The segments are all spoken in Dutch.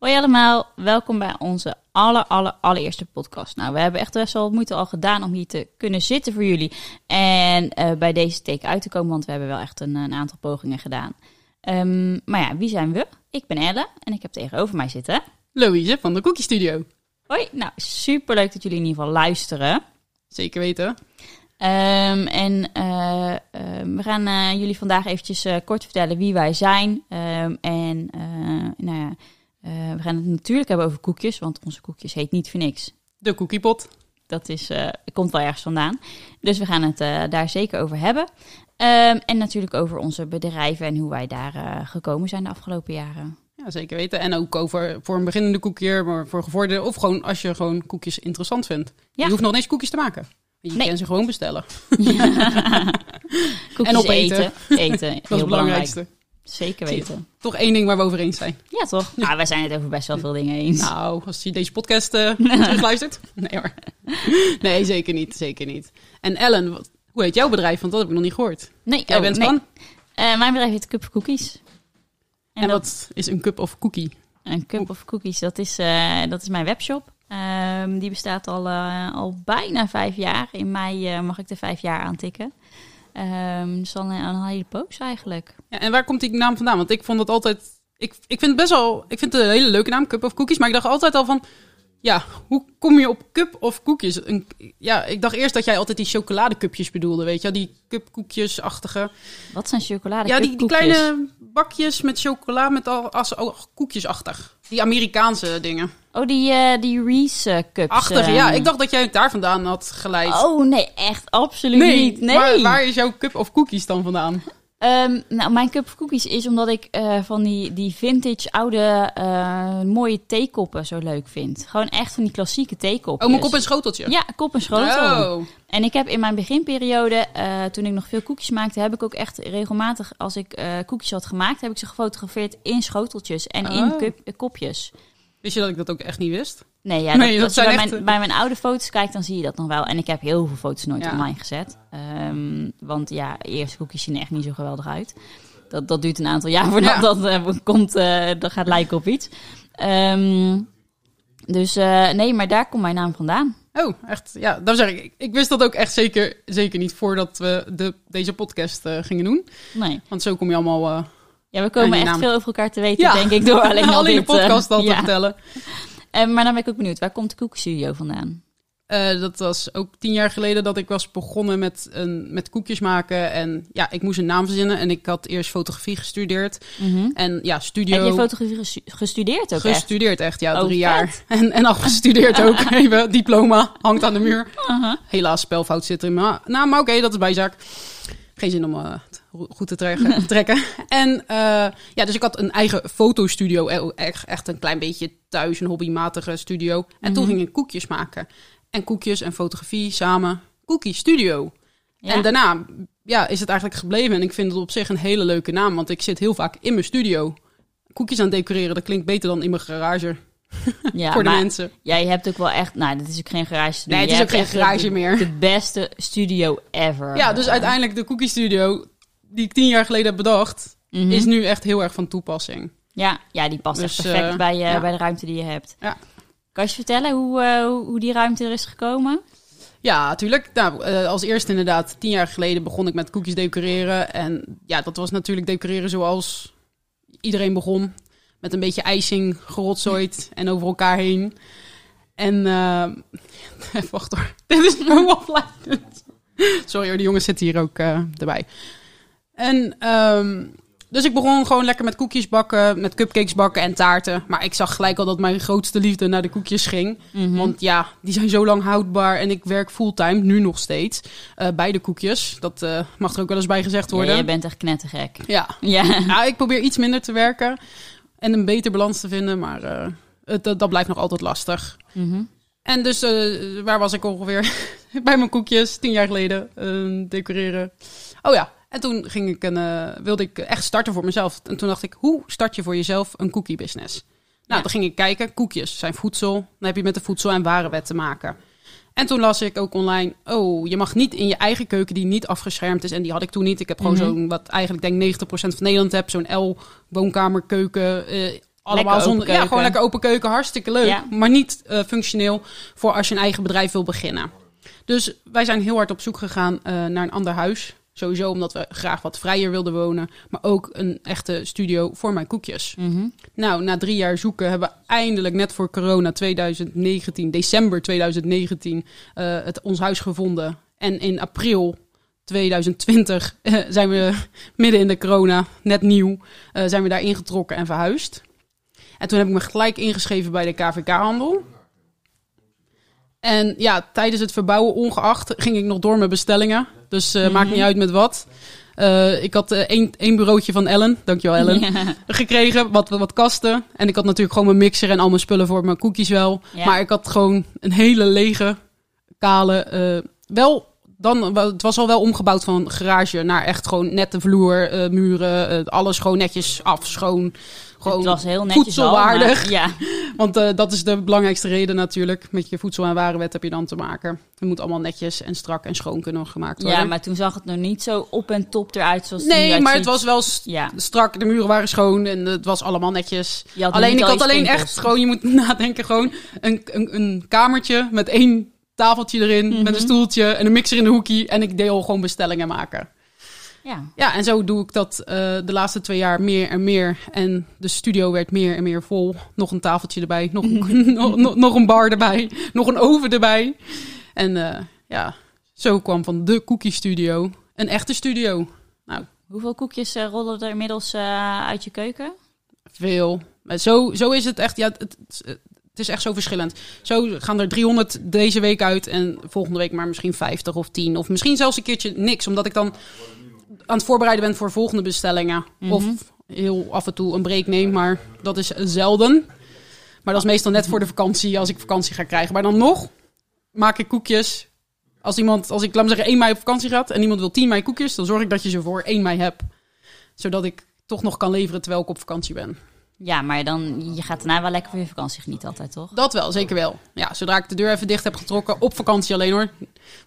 Hoi allemaal, welkom bij onze aller, aller, allereerste podcast. Nou, we hebben echt best wel moeite al gedaan om hier te kunnen zitten voor jullie. En uh, bij deze teken uit te komen, want we hebben wel echt een, een aantal pogingen gedaan. Um, maar ja, wie zijn we? Ik ben Elle en ik heb tegenover mij zitten... Louise van de Cookie Studio. Hoi, nou super leuk dat jullie in ieder geval luisteren. Zeker weten. Um, en uh, uh, we gaan uh, jullie vandaag eventjes kort vertellen wie wij zijn. Um, en nou ja, we gaan het natuurlijk hebben over koekjes, want onze koekjes heet niet voor niks. De cookiepot. Dat is, komt wel ergens vandaan. Dus we gaan het daar zeker over hebben. Um, en natuurlijk over onze bedrijven en hoe wij daar gekomen zijn de afgelopen jaren. Ja, zeker weten. En ook over voor een beginnende koekier, maar voor gevorderde. Of gewoon als je gewoon koekjes interessant vindt. Ja. Je hoeft nog eens koekjes te maken. Je nee. kan ze gewoon bestellen. Ja. en opeten. Eten. eten. Dat is het belangrijkste. Zeker weten. Toch één ding waar we over eens zijn. Ja, toch? Ja. Nou, wij zijn het over best wel veel dingen eens. Nou, als je deze podcast uh, terugluistert. Nee hoor. Nee, zeker niet. Zeker niet. En Ellen, wat, hoe heet jouw bedrijf? Want dat heb ik nog niet gehoord. Nee, Jij oh, bent nee. van? Uh, mijn bedrijf heet Cup of Cookies. En, en dat, wat is een cup of cookie? Een cup of cookies, dat is, uh, dat is mijn webshop. Um, die bestaat al, al bijna vijf jaar. In mei mag ik er vijf jaar aantikken. Um, dus al een, hele poos eigenlijk. Ja, en waar komt die naam vandaan? Want ik vond het altijd... Ik, ik vind het best wel... Ik vind het een hele leuke naam, Cup of Cookies. Maar ik dacht altijd al van... Ja, hoe kom je op cup of koekjes? Een, ja, ik dacht eerst dat jij altijd die chocoladecupjes bedoelde, weet je Die cupkoekjes-achtige. Wat zijn chocoladecupjes? Ja, die, die kleine bakjes met chocola met al als koekjesachtig. Die Amerikaanse dingen. Oh, die, uh, die Reese cups. Achtig, uh... ja. Ik dacht dat jij het daar vandaan had geleid. Oh, nee, echt absoluut nee, niet. Nee. Waar, waar is jouw cup of cookies dan vandaan? Um, nou, mijn cup of cookies is omdat ik uh, van die, die vintage oude uh, mooie theekoppen zo leuk vind. Gewoon echt van die klassieke theekopjes. Oh, mijn kop en schoteltje? Ja, kop en schotel. Oh. En ik heb in mijn beginperiode, uh, toen ik nog veel koekjes maakte, heb ik ook echt regelmatig, als ik koekjes had gemaakt, heb ik ze gefotografeerd in schoteltjes en oh. in cup, kopjes. Wist je dat ik dat ook echt niet wist? Nee, ja, nee, dat, dat, dat bij, echt... mijn, bij mijn oude foto's kijkt, dan zie je dat nog wel. En ik heb heel veel foto's nooit ja. online gezet. Um, want ja, eerste koekjes zien er echt niet zo geweldig uit. Dat, dat duurt een aantal jaar voordat ja. dat uh, komt, uh, dat gaat lijken op iets. Um, dus uh, nee, maar daar komt mijn naam vandaan. Oh, echt? Ja, dan zeg ik. Ik wist dat ook echt zeker, zeker niet voordat we de, deze podcast gingen doen. Nee. Want zo kom je allemaal... ja, we komen echt naam. veel over elkaar te weten, ja. denk ik, door alleen, alleen dit, de podcast al te vertellen. Uh, maar dan ben ik ook benieuwd, waar komt de koekstudio vandaan? Uh, dat was ook tien jaar geleden dat ik was begonnen met, een, met koekjes maken. En ja, ik moest een naam verzinnen. En ik had eerst fotografie gestudeerd. Mm -hmm. En ja, studio... Heb je fotografie gestudeerd ook Gestudeerd echt, echt ja, oh, drie jaar. En, en afgestudeerd ook. Even, diploma, hangt aan de muur. Uh -huh. Helaas, spelfout zit erin. Maar, nou, maar oké, okay, dat is bijzaak. Geen zin om uh, goed te trekken. trekken. En uh, ja, dus ik had een eigen fotostudio. Echt, echt een klein beetje thuis, een hobbymatige studio. En mm -hmm. toen ging ik koekjes maken. En koekjes en fotografie samen. Cookie Studio. Ja. En daarna ja, is het eigenlijk gebleven. En ik vind het op zich een hele leuke naam. Want ik zit heel vaak in mijn studio. Koekjes aan decoreren, dat klinkt beter dan in mijn garage. Ja, voor de mensen. Jij hebt ook wel echt... Nou, dit is ook geen garage Nee, het is ook geen garage de, meer. De beste studio ever. Ja, dus uiteindelijk de Cookie Studio... die ik tien jaar geleden heb bedacht... Mm -hmm. is nu echt heel erg van toepassing. Ja, ja die past dus, echt perfect uh, bij, uh, ja. bij de ruimte die je hebt. Ja. Kan je vertellen hoe, uh, hoe die ruimte er is gekomen? Ja, natuurlijk. Nou, als eerste inderdaad, tien jaar geleden begon ik met koekjes decoreren. En ja, dat was natuurlijk decoreren zoals iedereen begon. Met een beetje ijzing gerotzooid en over elkaar heen. En, wacht hoor, dit is zo afleidend. Sorry hoor, de jongens zitten hier ook erbij. En um, dus ik begon gewoon lekker met koekjes bakken, met cupcakes bakken en taarten. Maar ik zag gelijk al dat mijn grootste liefde naar de koekjes ging. Mhm. Mm -hmm. Want ja, die zijn zo lang houdbaar en ik werk fulltime, nu nog steeds, uh, bij de koekjes. Dat uh, mag er ook wel eens bij gezegd worden. Ja, je bent echt knettergek. Ja. ja. Nou, ik probeer iets minder te werken en een beter balans te vinden, maar uh, het, dat blijft nog altijd lastig. Mm -hmm. En dus, waar was ik ongeveer? bij mijn koekjes, tien jaar geleden, decoreren. Oh ja, en toen ging ik een, uh, wilde ik echt starten voor mezelf. En toen dacht ik, hoe start je voor jezelf een cookie business? Nou, dan ging ik kijken, koekjes zijn voedsel. Dan heb je met de voedsel- en warenwet te maken. En toen las ik ook online, oh, je mag niet in je eigen keuken die niet afgeschermd is. En die had ik toen niet. Ik heb gewoon Mhm. zo'n, wat eigenlijk denk 90% van Nederland heb, zo'n L-woonkamerkeuken. Uh, allemaal zonder. Ja, gewoon lekker open keuken, hartstikke leuk. Maar niet uh, functioneel voor als je een eigen bedrijf wil beginnen. Dus wij zijn heel hard op zoek gegaan uh, naar een ander huis. Sowieso omdat we graag wat vrijer wilden wonen. Maar ook een echte studio voor mijn koekjes. Mm -hmm. Nou, na drie jaar zoeken hebben we eindelijk net voor corona 2019, december 2019, uh, het ons huis gevonden. En in april 2020 uh, zijn we midden in de corona, net nieuw, uh, zijn we daar ingetrokken en verhuisd. En toen heb ik me gelijk ingeschreven bij de KVK-handel. En ja, tijdens het verbouwen ongeacht ging ik nog door met bestellingen. Dus uh, maakt niet uit met wat. Uh, ik had uh, één, één bureautje van Ellen, dankjewel Ellen, ja. gekregen. Wat, wat kasten. En ik had natuurlijk gewoon mijn mixer en al mijn spullen voor mijn koekjes wel. Ja. Maar ik had gewoon een hele lege, kale, wel dan, het was al wel omgebouwd van garage naar echt gewoon nette vloer, uh, muren, alles gewoon netjes af, schoon. Gewoon het was heel netjes voedselwaardig. Al, ja. Want uh, dat is de belangrijkste reden natuurlijk. Met je voedsel- en warenwet heb je dan te maken. Het moet allemaal netjes en strak en schoon kunnen gemaakt worden. Ja, maar toen zag het nog niet zo op en top eruit zoals het Nee, maar het was wel ja. strak. De muren waren schoon en het was allemaal netjes. Alleen ik had alleen echt gewoon, je moet nadenken, gewoon een, een, een kamertje met één tafeltje erin mm -hmm. met een stoeltje en een mixer in de hoekie. En ik deel gewoon bestellingen maken. Ja. ja, en zo doe ik dat uh, de laatste twee jaar meer en meer. En de studio werd meer en meer vol. Nog een tafeltje erbij, nog, nog, nog, nog, een bar erbij, nog een oven erbij. En uh, ja, zo kwam van de Cookie Studio een echte studio. Nou, Hoeveel koekjes uh, rollen er inmiddels uit je keuken? Veel. Maar zo, zo is het echt. Ja, het, het, het is echt zo verschillend. Zo gaan er 300 deze week uit en volgende week maar misschien 50 of 10. Of misschien zelfs een keertje niks, omdat ik dan aan het voorbereiden ben voor volgende bestellingen. Mm -hmm. Of heel af en toe een break neem, maar dat is zelden. Maar dat is meestal net voor de vakantie, als ik vakantie ga krijgen. Maar dan nog maak ik koekjes. Als iemand, als ik laat me zeggen 1 mei op vakantie gaat en iemand wil 10 mei koekjes, dan zorg ik dat je ze voor 1 mei hebt. Zodat ik toch nog kan leveren terwijl ik op vakantie ben. Ja, maar dan, je gaat daarna wel lekker van je vakantie genieten altijd, toch? Dat wel, zeker wel. Ja, zodra ik de deur even dicht heb getrokken, op vakantie alleen hoor.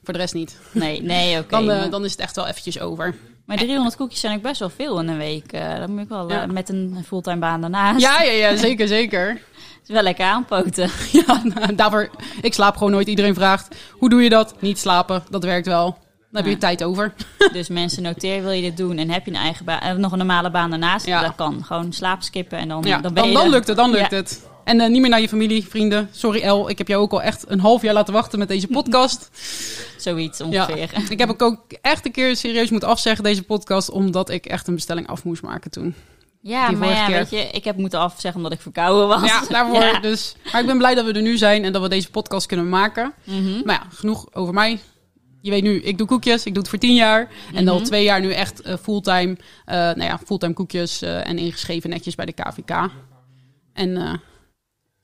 Voor de rest niet. Nee, nee, oké. Okay, dan, uh, dan is het echt wel eventjes over. Maar 300 koekjes zijn ook best wel veel in een week. Uh, dat moet ik wel ja. uh, met een fulltime baan daarnaast. Ja, ja, ja zeker, zeker. Het is wel lekker aanpoten. Ja, nou, daarvoor, ik slaap gewoon nooit. Iedereen vraagt, hoe doe je dat? Niet slapen, dat werkt wel. Dan heb je tijd over. Dus mensen, noteer, wil je dit doen? En heb je een eigen baan, en nog een normale baan daarnaast? Ja. Dat kan. Gewoon slaap skippen en dan, dan ben dan, je dan lukt het, dan lukt het. En uh, niet meer naar je familie, vrienden. Sorry El, ik heb jou ook al echt een half jaar laten wachten met deze podcast. Zoiets ongeveer. Ja. Ik heb ook echt een keer serieus moeten afzeggen deze podcast, omdat ik echt een bestelling af moest maken toen. Ja, maar ja, keer. weet je, ik heb moeten afzeggen omdat ik verkouden was. Ja, daarvoor ja. dus. Maar ik ben blij dat we er nu zijn en dat we deze podcast kunnen maken. Mm -hmm. Maar ja, genoeg over mij je weet nu, ik doe koekjes, ik doe het voor tien jaar. En al twee jaar nu echt uh, fulltime, uh, nou ja, fulltime koekjes uh, en ingeschreven netjes bij de KVK. En,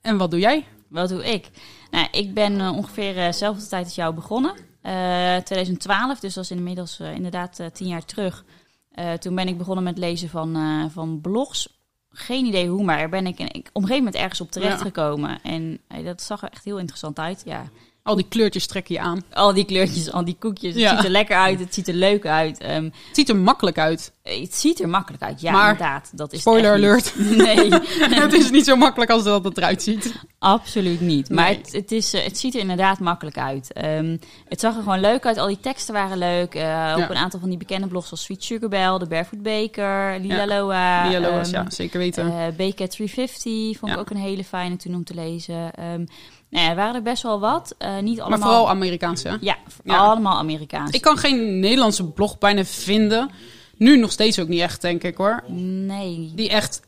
en wat doe jij? Wat doe ik? Nou, ik ben ongeveer dezelfde tijd als jou begonnen. 2012, dus dat is inmiddels inderdaad tien jaar terug. toen ben ik begonnen met lezen van, van blogs. Geen idee hoe, maar er ben ik, ik op een gegeven moment ergens op terecht gekomen. Ja. En dat zag er echt heel interessant uit. Ja, al die kleurtjes trek je aan. Al die kleurtjes, al die koekjes. Het ja. ziet er lekker uit, het ziet er leuk uit. Um, het ziet er makkelijk uit. Het ziet er makkelijk uit, ja, maar, inderdaad. Dat is spoiler alert. Nee. het is niet zo makkelijk als dat het eruit ziet. Absoluut niet. Maar nee. het, het, is, het ziet er inderdaad makkelijk uit. Um, het zag er gewoon leuk uit. Al die teksten waren leuk. Uh, ja. Op een aantal van die bekende blogs zoals Sweet Sugar Bell, The Barefoot Baker, Lila ja. Loa. Lila Loa's, um, ja, zeker weten. Uh, Baker 350 vond ik ook een hele fijne toen om te lezen. Um, Nee, er waren er best wel wat. Uh, niet allemaal... Maar vooral Amerikaanse? Ja, ja, allemaal Amerikaans. Ik kan geen Nederlandse blog bijna vinden. Nu nog steeds ook niet echt, denk ik hoor. Nee. Die echt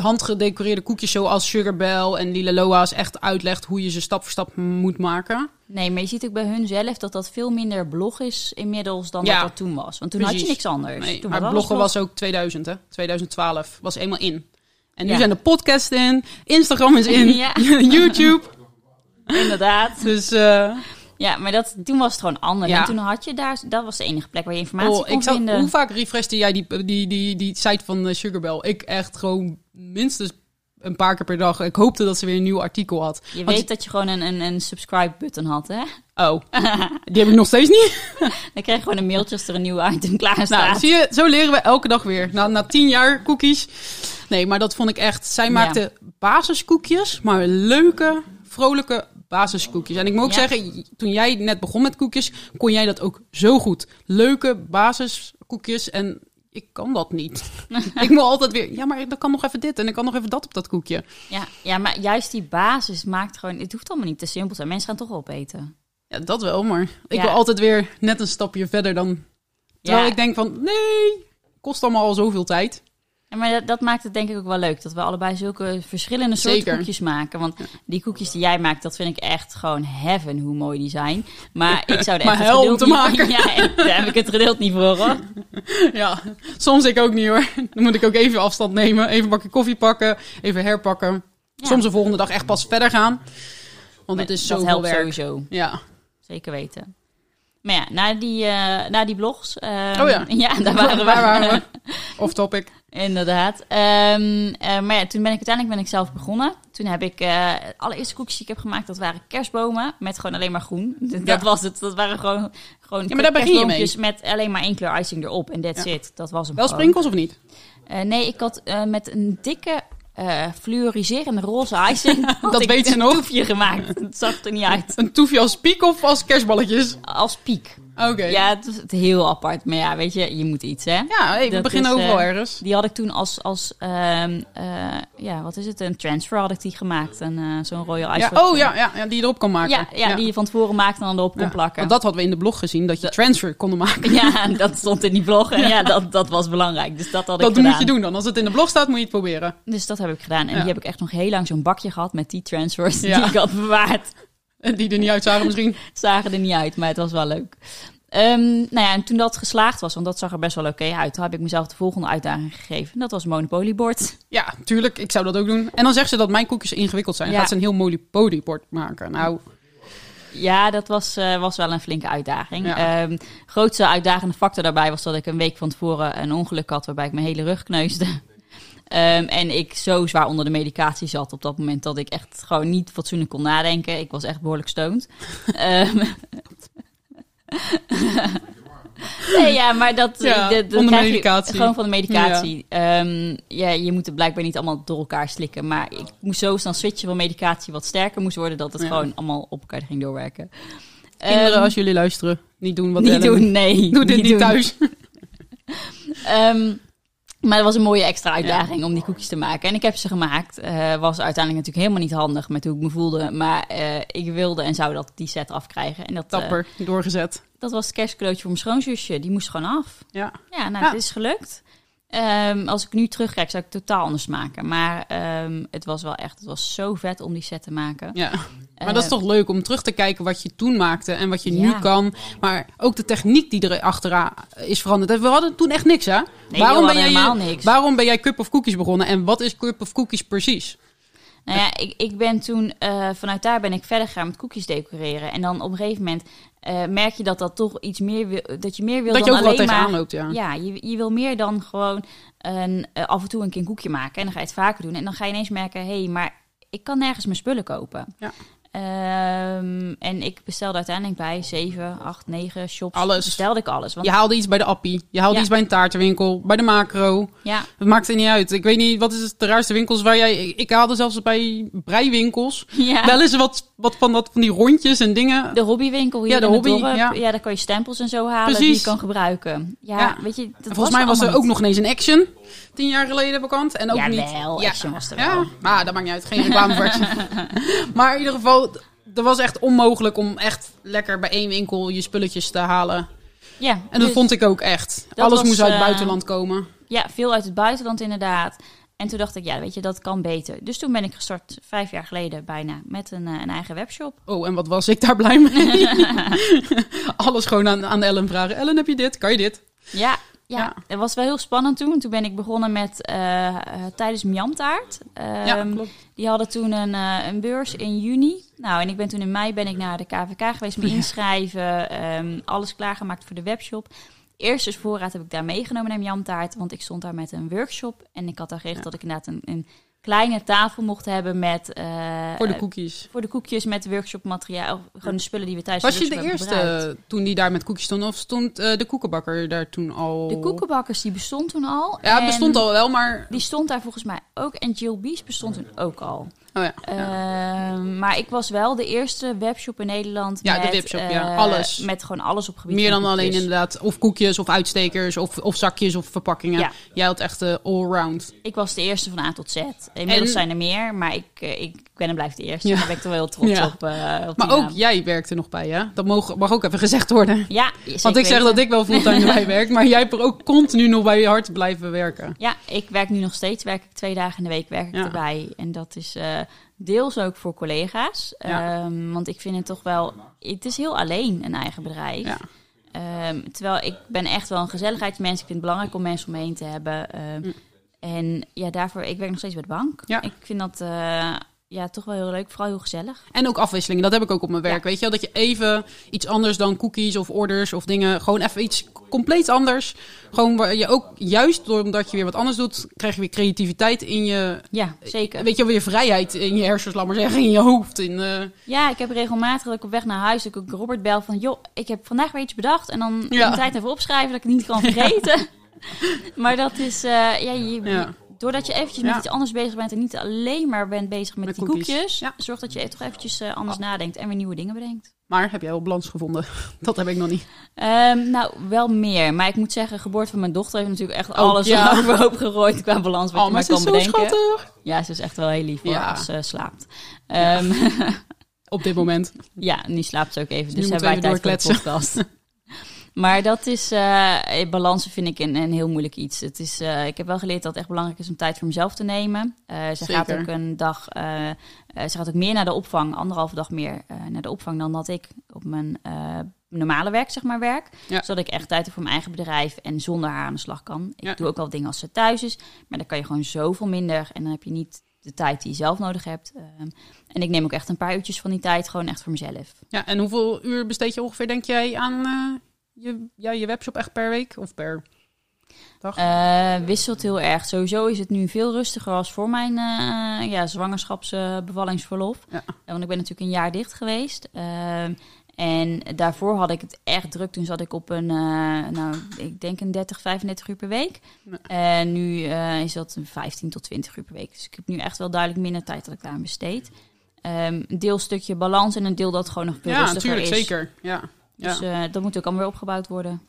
handgedecoreerde koekjes zoals Sugar Bell en Lila Loa's echt uitlegt hoe je ze stap voor stap moet maken. Nee, maar je ziet ook bij hun zelf dat dat veel minder blog is inmiddels dan ja, dat dat toen was. Want toen Precies. had je niks anders. Nee, toen maar bloggen was ook 2000 hè, 2012 was eenmaal in. En nu ja. zijn de podcasts in, Instagram is in, ja. YouTube. Inderdaad. Dus uh, ja, maar dat, toen was het gewoon anders. Ja. En toen had je daar, dat was de enige plek waar je informatie oh, kon ik vinden. Hoe vaak refreshte jij die, die, die, die site van Sugarbell? Ik echt gewoon minstens een paar keer per dag. Ik hoopte dat ze weer een nieuw artikel had. Je weet dat je gewoon een, een, een subscribe-button had, hè? Oh, die heb ik nog steeds niet. Dan krijg je gewoon een mailtje als er een nieuw item klaar staat. Nou, zie je, zo leren we elke dag weer. Na, na tien jaar cookies. Nee, maar dat vond ik echt... Zij maakte basiskoekjes, maar leuke, vrolijke basiskoekjes. En ik moet ook zeggen, toen jij net begon met koekjes, kon jij dat ook zo goed. Leuke basiskoekjes en ik kan dat niet. ik moet altijd weer, ja, maar dan kan nog even dit en ik kan nog even dat op dat koekje. Ja, ja, maar juist die basis maakt gewoon, het hoeft allemaal niet te simpel te zijn. Mensen gaan toch opeten. Ja, dat wel, maar ik wil altijd weer net een stapje verder dan... Terwijl ik denk van, nee, kost allemaal al zoveel tijd maar dat, dat, maakt het denk ik ook wel leuk. Dat we allebei zulke verschillende soorten koekjes maken. Want die koekjes die jij maakt, dat vind ik echt gewoon heaven hoe mooi die zijn. Maar ik zou er echt maar hel om te maken. Ja, daar heb ik het geduld niet voor hoor. Ja, soms ik ook niet hoor. Dan moet ik ook even afstand nemen. Even een bakje koffie pakken. Even herpakken. Soms de volgende dag echt pas verder gaan. Want het is zo werk. sowieso. Ja. Zeker weten. Maar ja, na die, uh, na die blogs. Uh, oh ja. Ja, daar waren we. Waar waren we? Off topic. Inderdaad. Um, uh, maar ja, toen ben ik uiteindelijk ben ik zelf begonnen. Toen heb ik uh, allereerste koekjes die ik heb gemaakt, dat waren kerstbomen met gewoon alleen maar groen. Dat was het. Dat waren gewoon, gewoon ja, maar met alleen maar één kleur icing erop. En that's ja. it. Dat was hem Wel sprinkels of niet? Uh, nee, ik had met een dikke uh, fluoriserende roze icing. dat weet ze nog. Een toefje gemaakt. Het zag er niet uit. Een toefje als piek of als kerstballetjes? Als piek. Oké. Ja, het is heel apart. Maar ja, weet je, je moet iets, hè? Ja, hey, we beginnen is, overal uh, ergens. Die had ik toen als, als uh, ja, wat is het? Een transfer had ik die gemaakt. Een, uh, zo'n Royal Ice. Ja, oh ja, ja, ja, die je erop kon maken. Ja, ja, ja, die je van tevoren maakte en dan erop kon plakken. Want dat hadden we in de blog gezien, dat je transfer konden maken. Ja, dat stond in die blog. En ja, dat, dat was belangrijk. Dus dat had ik gedaan. Dat moet je doen dan. Als het in de blog staat, moet je het proberen. Dus dat heb ik gedaan. En die heb ik echt nog heel lang zo'n bakje gehad met die transfers die ik had bewaard. Die er niet uitzagen misschien? Zagen er niet uit, maar het was wel leuk. Um, nou ja, en toen dat geslaagd was, want dat zag er best wel oké uit, toen heb ik mezelf de volgende uitdaging gegeven. Dat was Monopoly board. Ja, tuurlijk. Ik zou dat ook doen. En dan zegt ze dat mijn koekjes ingewikkeld zijn. Ja. Gaat ze een heel Monopoly board maken. Nou... Ja, dat was, uh, was wel een flinke uitdaging. Ja. Um, grootste uitdagende factor daarbij was dat ik een week van tevoren een ongeluk had waarbij ik mijn hele rug kneusde. Um, en ik zo zwaar onder de medicatie zat op dat moment dat ik echt gewoon niet fatsoenlijk kon nadenken. Ik was echt behoorlijk stoned. um, nee, ja, maar dat... Ja, de, medicatie. Je, gewoon van de medicatie. Ja. Um, ja, je moet het blijkbaar niet allemaal door elkaar slikken. Maar ik moest zo snel switchen van medicatie wat sterker moest worden... dat het ja. gewoon allemaal op elkaar ging doorwerken. Kinderen, als jullie luisteren, niet doen wat Niet Ellen. doen, nee. Doe dit niet, niet thuis. maar het was een mooie extra uitdaging ja. om die koekjes te maken. En ik heb ze gemaakt. Uh, was uiteindelijk natuurlijk helemaal niet handig met hoe ik me voelde. Maar uh, ik wilde en zou dat die set afkrijgen. En dat, Tapper, uh, doorgezet. Dat was het kerstcadeautje voor mijn schoonzusje. Die moest gewoon af. Ja. Ja, nou, ja. het is gelukt. Um, als ik nu terugkijk, zou ik het totaal anders maken. Maar um, het was wel echt, het was zo vet om die set te maken. Ja, maar uh, dat is toch leuk om terug te kijken wat je toen maakte en wat je ja. nu kan. Maar ook de techniek die er achteraan is veranderd. We hadden toen echt niks, hè? Nee, waarom, ben jij, helemaal niks. waarom ben jij Cup of Cookies begonnen en wat is Cup of Cookies precies? Nou ja, ik, ik ben toen, uh, vanuit daar ben ik verder gegaan met koekjes decoreren. En dan op een gegeven moment uh, merk je dat dat toch iets meer wil, dat je meer wil dat dan je alleen maar... loopt, ja. Ja, je, je wil meer dan gewoon een, uh, af en toe een keer een koekje maken. En dan ga je het vaker doen. En dan ga je ineens merken, hé, hey, maar ik kan nergens mijn spullen kopen. Ja. Um, en ik bestelde uiteindelijk bij 7, 8, 9 shops. Alles. Bestelde ik alles. Want... Je haalde iets bij de appie. Je haalde ja. iets bij een taartenwinkel. Bij de macro. Ja. Het maakt er niet uit. Ik weet niet, wat is het de raarste winkels waar jij... Ik, haalde zelfs bij breiwinkels. Ja. Wel eens wat, wat van, dat, van die rondjes en dingen. De hobbywinkel hier ja, de in hobby, het dorp. Ja. ja, daar kan je stempels en zo halen Precies. die je kan gebruiken. Ja, Ja. weet je... Dat Volgens mij was er allemaal ook nog ineens een Action. Tien jaar geleden bekend. En ook Ja, niet... wel, Action was er ja. wel. Maar dat maakt niet uit. Geen reclame voor maar in ieder geval... Er was echt onmogelijk om echt lekker bij één winkel je spulletjes te halen. Ja, En dat dus- vond ik ook echt. Dat Alles was, moest uit het eh, buitenland komen. Ja, veel uit het buitenland inderdaad. En toen dacht ik, ja, weet je, dat kan beter. Dus toen ben ik gestart, vijf jaar geleden bijna, met een, eh, een eigen webshop. Oh, en wat was ik daar blij mee? Alles gewoon aan, aan Ellen vragen. Ellen, heb je dit? Kan je dit? Ja, ja, het was wel heel spannend toen. Toen ben ik begonnen met eh, eh, tijdens Miamtaart. ja, Ehm, klopt. die hadden toen een, eh, een beurs in juni. Nou, en ik ben toen in mei ben ik naar de KVK geweest, me inschrijven, ehm, alles klaargemaakt voor de webshop. Eerst dus voorraad heb ik daar meegenomen naar Miamtaart, want ik stond daar met een workshop en ik had daar Ja. dat ik inderdaad een, een kleine tafel mochten hebben met... Uh, voor de koekjes. Voor de koekjes met workshopmateriaal. Gewoon de spullen die we thuis Was je de eerste toen die daar met koekjes stond? Of stond uh, de koekenbakker daar toen al? De koekenbakkers die bestond toen al. Ja, bestond al wel, maar... Die stond daar volgens mij ook. En Jill Bees bestond toen ook al. Oh ja, ja. Uh, maar ik was wel de eerste webshop in Nederland. Ja, met, de webshop, ja. Alles. Met gewoon alles op gebied Meer dan alleen inderdaad of koekjes of uitstekers of, of zakjes of verpakkingen. Ja. Jij had echt uh, allround. Ik was de eerste van A tot Z. Inmiddels En- zijn er meer, maar ik, eh, ik ben en blijf de eerste. Ja. Daar ben ik toch wel heel trots Ja. op. eh, op Maar ook naam. jij werkte nog bij, hè? Dat mag, mag ook even gezegd worden. Ja, Want ik zeg dat ik wel fulltime erbij werk, maar jij hebt er ook continu nog bij je hart blijven werken. Ja, ik werk nu nog steeds. Werk ik twee dagen in de week werk ik Ja. erbij. En dat is eh, deels ook voor collega's. Ja. Ehm, want ik vind het toch wel... Het is heel alleen, een eigen bedrijf. Ja. Ehm, terwijl ik ben echt wel een gezelligheidsmens. Ik vind het belangrijk om mensen om me heen te hebben. Ehm, Mm. En ja, daarvoor... Ik werk nog steeds bij de bank. Ja. Ik vind dat eh, ja, toch wel heel leuk. Vooral heel gezellig. En ook afwisselingen, dat heb ik ook op mijn werk. Ja. Weet je wel, dat je even iets anders dan cookies of orders of dingen, gewoon even iets compleet anders. Gewoon waar je ook, juist doordat je weer wat anders doet, krijg je weer creativiteit in je, Ja, zeker. weet je wel, weer vrijheid in je hersens, laat maar zeggen, in je hoofd. In, eh, Ja, ik heb regelmatig dat ik op weg naar huis dat ik ook Robert bel van... joh, ik heb vandaag weer iets bedacht. En dan Ja. tijd even opschrijven dat ik het niet kan vergeten. maar dat is... eh, ja, je, Ja. Doordat je eventjes Ja. met iets anders bezig bent... en niet alleen maar bent bezig met, Met die cookies. koekjes... Ja. zorg dat je toch eventjes eh, anders nadenkt en weer nieuwe dingen bedenkt. Maar heb jij wel balans gevonden? Dat heb ik nog niet. Ehm, nou, wel meer. Maar ik moet zeggen, geboorte van mijn dochter heeft natuurlijk echt Oh, alles ja. overhoop gegooid qua balans wat Oh, je maar maar kan zo bedenken. schattig. Ja, ze is echt wel heel lief hoor, als ze slaapt. Ehm, Op dit moment. Ja, nu slaapt ze ook even. Dus hebben wij tijd voor de podcast. Maar dat is, eh balansen vind ik een, een heel moeilijk iets. Het is, eh, ik heb wel geleerd dat het echt belangrijk is om tijd voor mezelf te nemen. Eh, ze gaat ook een dag, ze gaat ook meer naar de opvang, anderhalve dag meer naar de opvang dan dat ik op mijn normale werk, zeg maar, werk. Ja. Zodat ik echt tijd heb voor mijn eigen bedrijf en zonder haar aan de slag kan. Ik Ja. doe ook wel dingen als ze thuis is, maar dan kan je gewoon zoveel minder en dan heb je niet de tijd die je zelf nodig hebt. Ehm, en ik neem ook echt een paar uurtjes van die tijd gewoon echt voor mezelf. Ja, en hoeveel uur besteed je ongeveer, denk jij, aan je, ja, je webshop echt per week of per dag? Eh, wisselt heel erg. Sowieso is het nu veel rustiger als voor mijn eh ja, zwangerschapsbevallingsverlof. Ja. want ik ben natuurlijk een jaar dicht geweest. Ehm, en daarvoor had ik het echt druk. Toen zat ik op een, eh, nou, ik denk een 30, 35 uur per week. Ja. En nu is dat een 15 tot 20 uur per week. Dus ik heb nu echt wel duidelijk minder tijd dat ik daaraan besteed. Ehm, een deel stukje balans en een deel dat gewoon nog veel ja, rustiger natuurlijk, is. zeker. Ja. Ja. Dus eh, dat moet ook allemaal weer opgebouwd worden.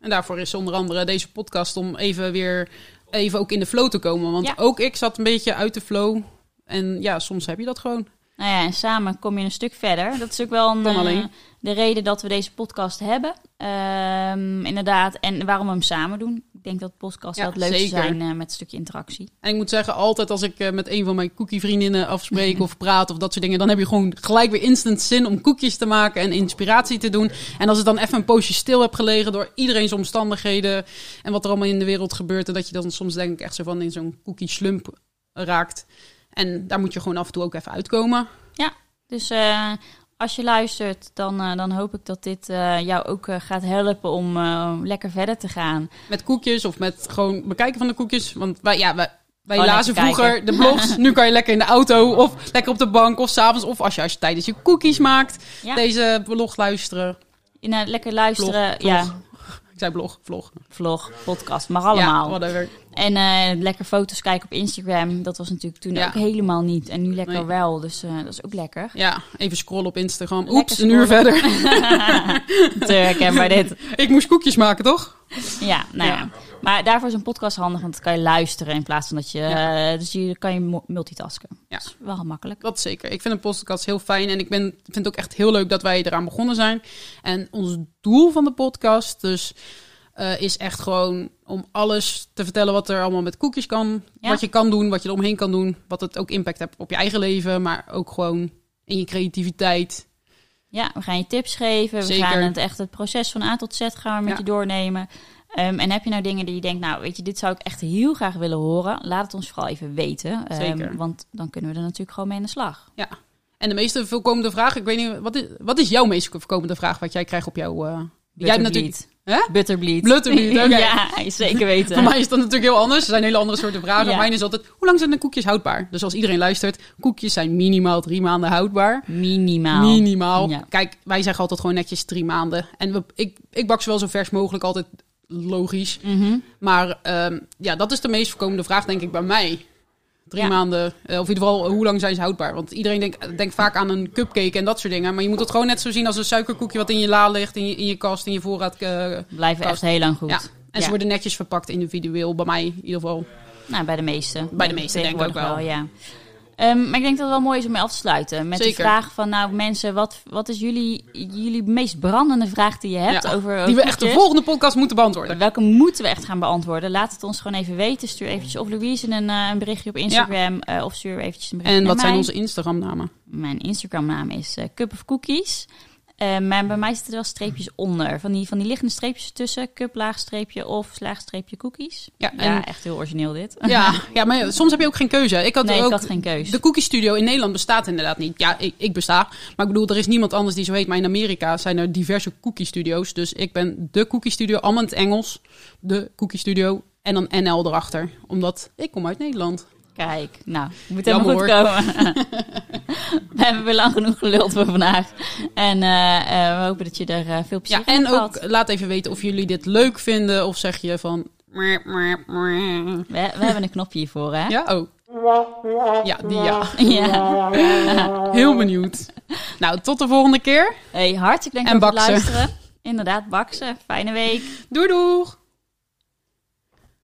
En daarvoor is onder andere deze podcast om even weer even ook in de flow te komen. Want Ja. ook ik zat een beetje uit de flow. En ja, soms heb je dat gewoon. Nou ja, en samen kom je een stuk verder. Dat is ook wel een, eh, de reden dat we deze podcast hebben. Ehm, inderdaad. En waarom we hem samen doen. Ik denk dat podcasts Ja, wel het leukste zeker. zijn eh, met een stukje interactie. En ik moet zeggen, altijd als ik eh, met een van mijn cookie vriendinnen afspreek of praat of dat soort dingen, dan heb je gewoon gelijk weer instant zin om koekjes te maken en inspiratie te doen. En als het dan even een poosje stil hebt gelegen door iedereen's omstandigheden en wat er allemaal in de wereld gebeurt, en dat je dan soms denk ik echt zo van in zo'n cookie slump raakt. En daar moet je gewoon af en toe ook even uitkomen. Dus eh, als je luistert, dan, eh, dan hoop ik dat dit eh, jou ook eh, gaat helpen om lekker verder te gaan. Met koekjes of met gewoon bekijken van de koekjes. Want wij, ja, wij, lazen vroeger kijken. de blogs. nu kan je lekker in de auto of lekker op de bank of s'avonds. Of als je, als je tijdens je cookies maakt, Ja. deze blog luisteren. In, lekker luisteren. Ja, zei blog, vlog. vlog, podcast, mag allemaal. Ja, whatever. En eh, lekker foto's kijken op Instagram. Dat was natuurlijk toen Ja. ook helemaal niet. En nu lekker Nee. wel. Dus eh, dat is ook lekker. Ja, even scrollen op Instagram. Lekker Oeps, een uur verder. Te herkenbaar dit. ik moest koekjes maken, toch? Ja, nou ja. Ja. Maar daarvoor is een podcast handig, want dan kan je luisteren in plaats van dat je... Ja. eh, dus je kan je multitasken. Ja. Dat is wel makkelijk. Dat zeker. Ik vind een podcast heel fijn. En ik ben, vind het ook echt heel leuk dat wij eraan begonnen zijn. En ons doel van de podcast dus, eh, is echt gewoon om alles te vertellen wat er allemaal met koekjes kan. Ja. Wat je kan doen, wat je eromheen kan doen. Wat het ook impact heeft op je eigen leven. Maar ook gewoon in je creativiteit. Ja, we gaan je tips geven. We Zeker. gaan het echt het proces van A tot Z gaan we met je doornemen. Ehm, en heb je nou dingen die je denkt, nou weet je, dit zou ik echt heel graag willen horen. Laat het ons vooral even weten. Ehm, Zeker. want dan kunnen we er natuurlijk gewoon mee aan de slag. Ja. En de meeste voorkomende vraag, ik weet niet, wat is, wat is jouw meest voorkomende vraag wat jij krijgt op jouw... eh, jij hebt natuurlijk... Hè? Butterbleed. Butterbleed, oké. ja, zeker weten. Voor mij is dat natuurlijk heel anders. Er zijn hele andere soorten vragen. Ja. Mijn is altijd, hoe lang zijn de koekjes houdbaar? Dus als iedereen luistert, koekjes zijn minimaal drie maanden houdbaar. Minimaal. Minimaal. Kijk, wij zeggen altijd gewoon netjes drie maanden. En we, ik, ik bak ze wel zo vers mogelijk, altijd logisch. Mhm. Maar um, ja, dat is de meest voorkomende vraag, denk ik, bij mij. Drie maanden, uh, of in ieder geval, hoe lang zijn ze houdbaar? Want iedereen denkt, denkt vaak aan een cupcake en dat soort dingen. Maar je moet het gewoon net zo zien als een suikerkoekje wat in je la ligt, in je, in je kast, in je voorraad. Uh, Blijven echt heel lang goed. Ja. En ze worden netjes verpakt individueel, bij mij in ieder geval. Nou, bij de meeste. Bij de meeste denk ik ook wel. wel ja. Um, maar ik denk dat het wel mooi is om mee af te sluiten. Met Zeker. de vraag van, nou mensen, wat, wat is jullie, jullie meest brandende vraag die je hebt over, over Die we echt de volgende podcast moeten beantwoorden. Welke moeten we echt gaan beantwoorden? Laat het ons gewoon even weten. Stuur eventjes of Louise een, uh, een berichtje op Instagram. Ja. Uh, of stuur eventjes een berichtje En wat zijn mij. onze Instagram namen? Mijn Instagram naam is uh, Cup of Cookies. Uh, maar bij mij zitten er wel streepjes onder. Van die, van die liggende streepjes tussen. Cup, laagstreepje of slaagstreepje cookies. Ja, ja, echt heel origineel dit. Ja, ja, maar soms heb je ook geen keuze. Ik had nee, ook, ik had geen keuze. De Cookie Studio in Nederland bestaat inderdaad niet. Ja, ik, ik besta. Maar ik bedoel, er is niemand anders die zo heet. Maar in Amerika zijn er diverse Cookie Studio's. Dus ik ben de Cookie Studio, allemaal in het Engels. De Cookie Studio en dan NL erachter. Omdat ik kom uit Nederland. Kijk, nou, moet helemaal goed komen. we hebben weer lang genoeg geluld voor vandaag. En uh, uh, we hopen dat je er uh, veel plezier ja, En ook laat even weten of jullie dit leuk vinden. Of zeg je van... We, we hebben een knopje hiervoor, hè? Ja, oh. Ja, die ja. ja. Heel benieuwd. Nou, tot de volgende keer. Hey, hartelijk dank voor het luisteren. Inderdaad, baksen. Fijne week. Doei doeg.